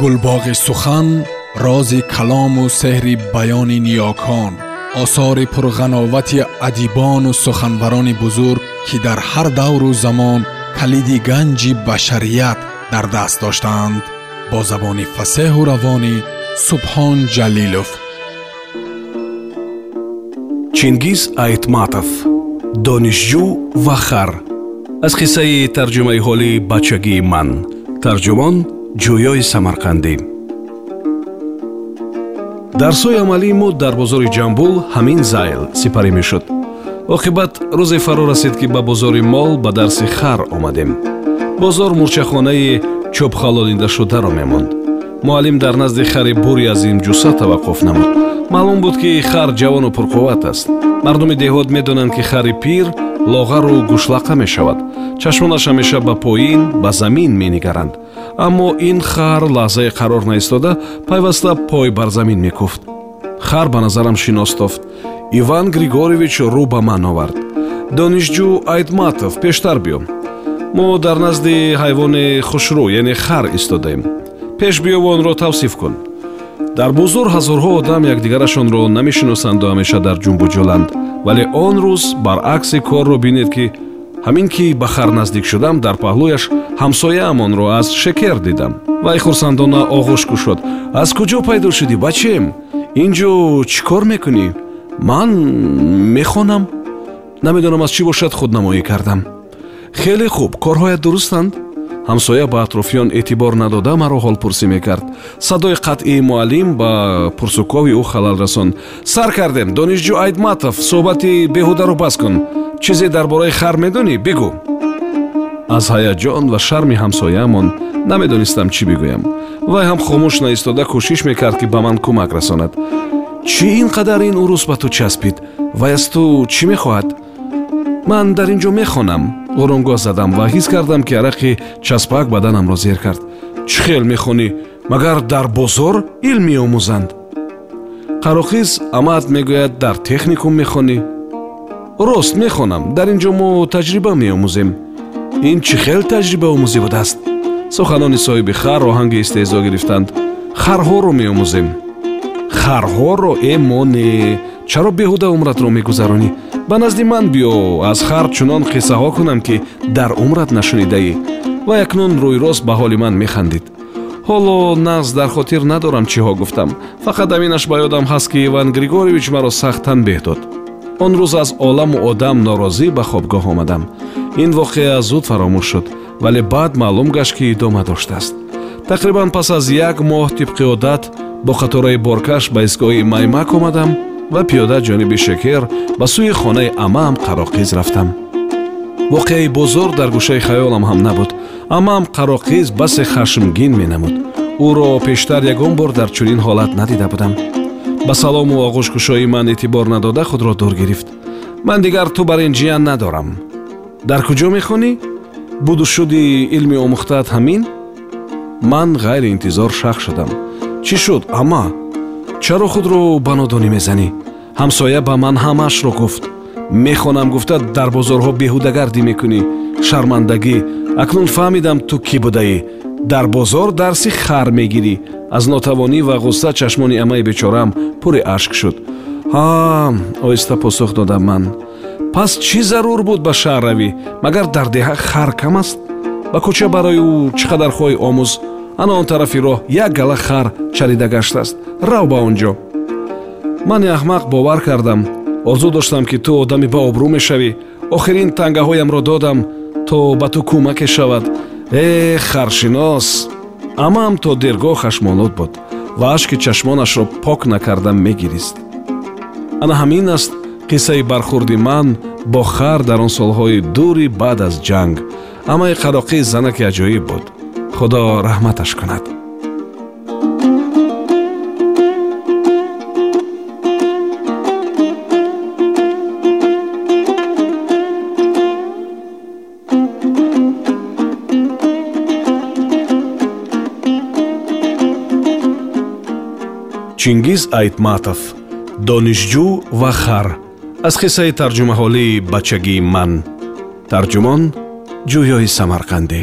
гулбоғи сухан рози калому сеҳри баёни ниёкон осори пурғановати адибону суханбарони бузург ки дар ҳар давру замон калиди ганҷи башарият дар даст доштаанд бо забони фасеҳу равонӣ субҳон ҷалилов. Чингиз айтматов донишҷӯ ва хар аз қиссаи тарҷумаи ҳолии бачагии ман тарҷумон ҷӯёи самарқандӣ. Дарсҳои амалии мо дар бозори ҷамбул ҳамин зайл сипарӣ мешуд. Оқибат рӯзе фаро расид ки ба бозори мол ба дарси хар омадем. Бозор мурчахонаи чӯбхалолидашударо мемонд. Муаллим дар назди хари бури азим ҷуса таваққуф намуд. Маълум буд ки хар ҷавону пурқувват аст. Мардуми деҳот медонанд ки хари пир лоғару гӯшлақа мешавад. Чашмонаш ҳамеша ба поин ба замин менигаранд. Аммо ин хар лаҳзае қарор наистода пайваста пой бар замин мекуфт. Хар ба назарам шиностофт иван григорьевич рӯ ба ман овард. Донишҷӯ айтматов пештар биё мо дар назди ҳайвони хушрӯ яъне хар истодаем. Пеш биёву онро тавсиф кун. Дар бузур ҳазорҳо одам якдигарашонро намешиносанду ҳамеша дар ҷумбуҷӯланд вале он рӯз баръакси корро бинед ки ҳамин ки ба хар наздик шудам дар паҳлӯяш ҳамсояам онро аз шекер дидам. Вай хурсандона оғӯш кушод. Аз куҷо пайдо шудӣ бачем? Ин ҷо чӣ кор мекунӣ? Ман мехонам? Намедонам аз чӣ бошад худнамоӣ кардам. Хеле хуб корҳоят дурустанд ҳамсоя ба атрофиён эътибор надода маро ҳолпурсӣ мекард. Садои қатъии муаллим ба пурсукови ӯ халал расон. Сар кардем донишҷӯ айдматов суҳбати беҳударо бас кун. Чизе дар бораи хар медонӣ? Бигӯ. Аз ҳаяҷон ва шарми ҳамсояамон намедонистам чӣ бигӯям. Вай ҳам хомӯш наистода кӯшиш мекард ки ба ман кӯмак расонад. Чӣ ин қадар ин урус ба ту часпид? Вай аз ту чӣ мехоҳад? Ман дар ин ҷо мехонам оронгоҳ задам ва ҳис кардам ки арақи часпак баданамро зер кард. Чӣ хел мехонӣ? Магар дар бозор илм меомӯзанд қароқиз амаат мегӯяд дар техникум мехонӣ? Рост мехонам. Дар ин ҷо мо таҷриба меомӯзем. Ин чӣ хел таҷрибаомӯзӣ будааст? Суханони соҳиби хар оҳанги истеҳзо гирифтанд. Харҳоро меомӯзем харҳоро э мо не чаро беҳуда умратро мегузаронӣ? Ба назди ман биё. Аз хар чунон қиссаҳо кунам ки дар умрат нашунидаӣ ва акнун рӯйрост ба ҳоли ман механдид. Ҳоло нағз дар хотир надорам чиҳо гуфтам. Фақат аминаш ба ёдам ҳаст ки иван григорьевич маро сахт танбеҳ дод. Он рӯз аз оламу одам норозӣ ба хобгоҳ омадам. Ин воқеа зуд фаромӯш шуд вале баъд маълум гашт ки идома доштааст тақрибан пас аз як моҳ тибқи одат бо қатораи боркаш ба истгоҳи маймак омадам ва пиёда ҷониби шекер ба сӯи хонаи амаам қароқиз рафтам. Воқеаи бозор дар гӯшаи хаёлам ҳам набуд. Амаам қароқиз басе хашмгин менамуд. Ӯро пештар ягон бор дар чунин ҳолат надида будам. Ба салому оғӯшкушоии ман эътибор надода худро дур гирифт. Ман дигар ту бар ин ҷиян надорам. Дар куҷо мехонӣ? Буду шуди илми омӯхтаат ҳамин? Ман ғайриинтизор шах шудам чӣ шуд ама чаро худро ба нодонӣ мезанӣ? Ҳамсоя ба ман ҳамаашро гуфт. Мехонам гуфта дар бозорҳо беҳудагардӣ мекунӣ. Шармандагӣ. Акнун фаҳмидам ту кӣ будаӣ? Дар бозор дарси хар мегирӣ. Аз нотавонӣ ва ғусса чашмони амаи бечораам пури ашк шуд. Ҳа оҳиста посух додам ман. Пас чӣ зарур буд ба шаҳр равӣ? Магар дар деҳа хар кам аст? Ба кӯча барои ӯ чӣ қадар хоҳӣ омӯз ана он тарафи роҳ як гала хар чарида гаштааст рав ба он ҷо. Мани аҳмақ бовар кардам. Орзу доштам ки ту одами баобрӯ мешавӣ. Охирин тангаҳоямро додам то ба ту кӯмаке шавад э харшинос! Амаам то дергоҳ хашмонод буд ва ашки чашмонашро пок накарда мегирист. Ана ҳамин аст қиссаи бархурди ман бо хар дар он солҳои дури баъд аз ҷанг. Амаи қароқии занаки аҷоиб буд худо раҳматаш кунад. Чингиз айтматов донишҷӯ ва хар аз қиссаи тарҷумаҳолии бачагии ман. Тарҷумон ҷӯёи самарқандӣ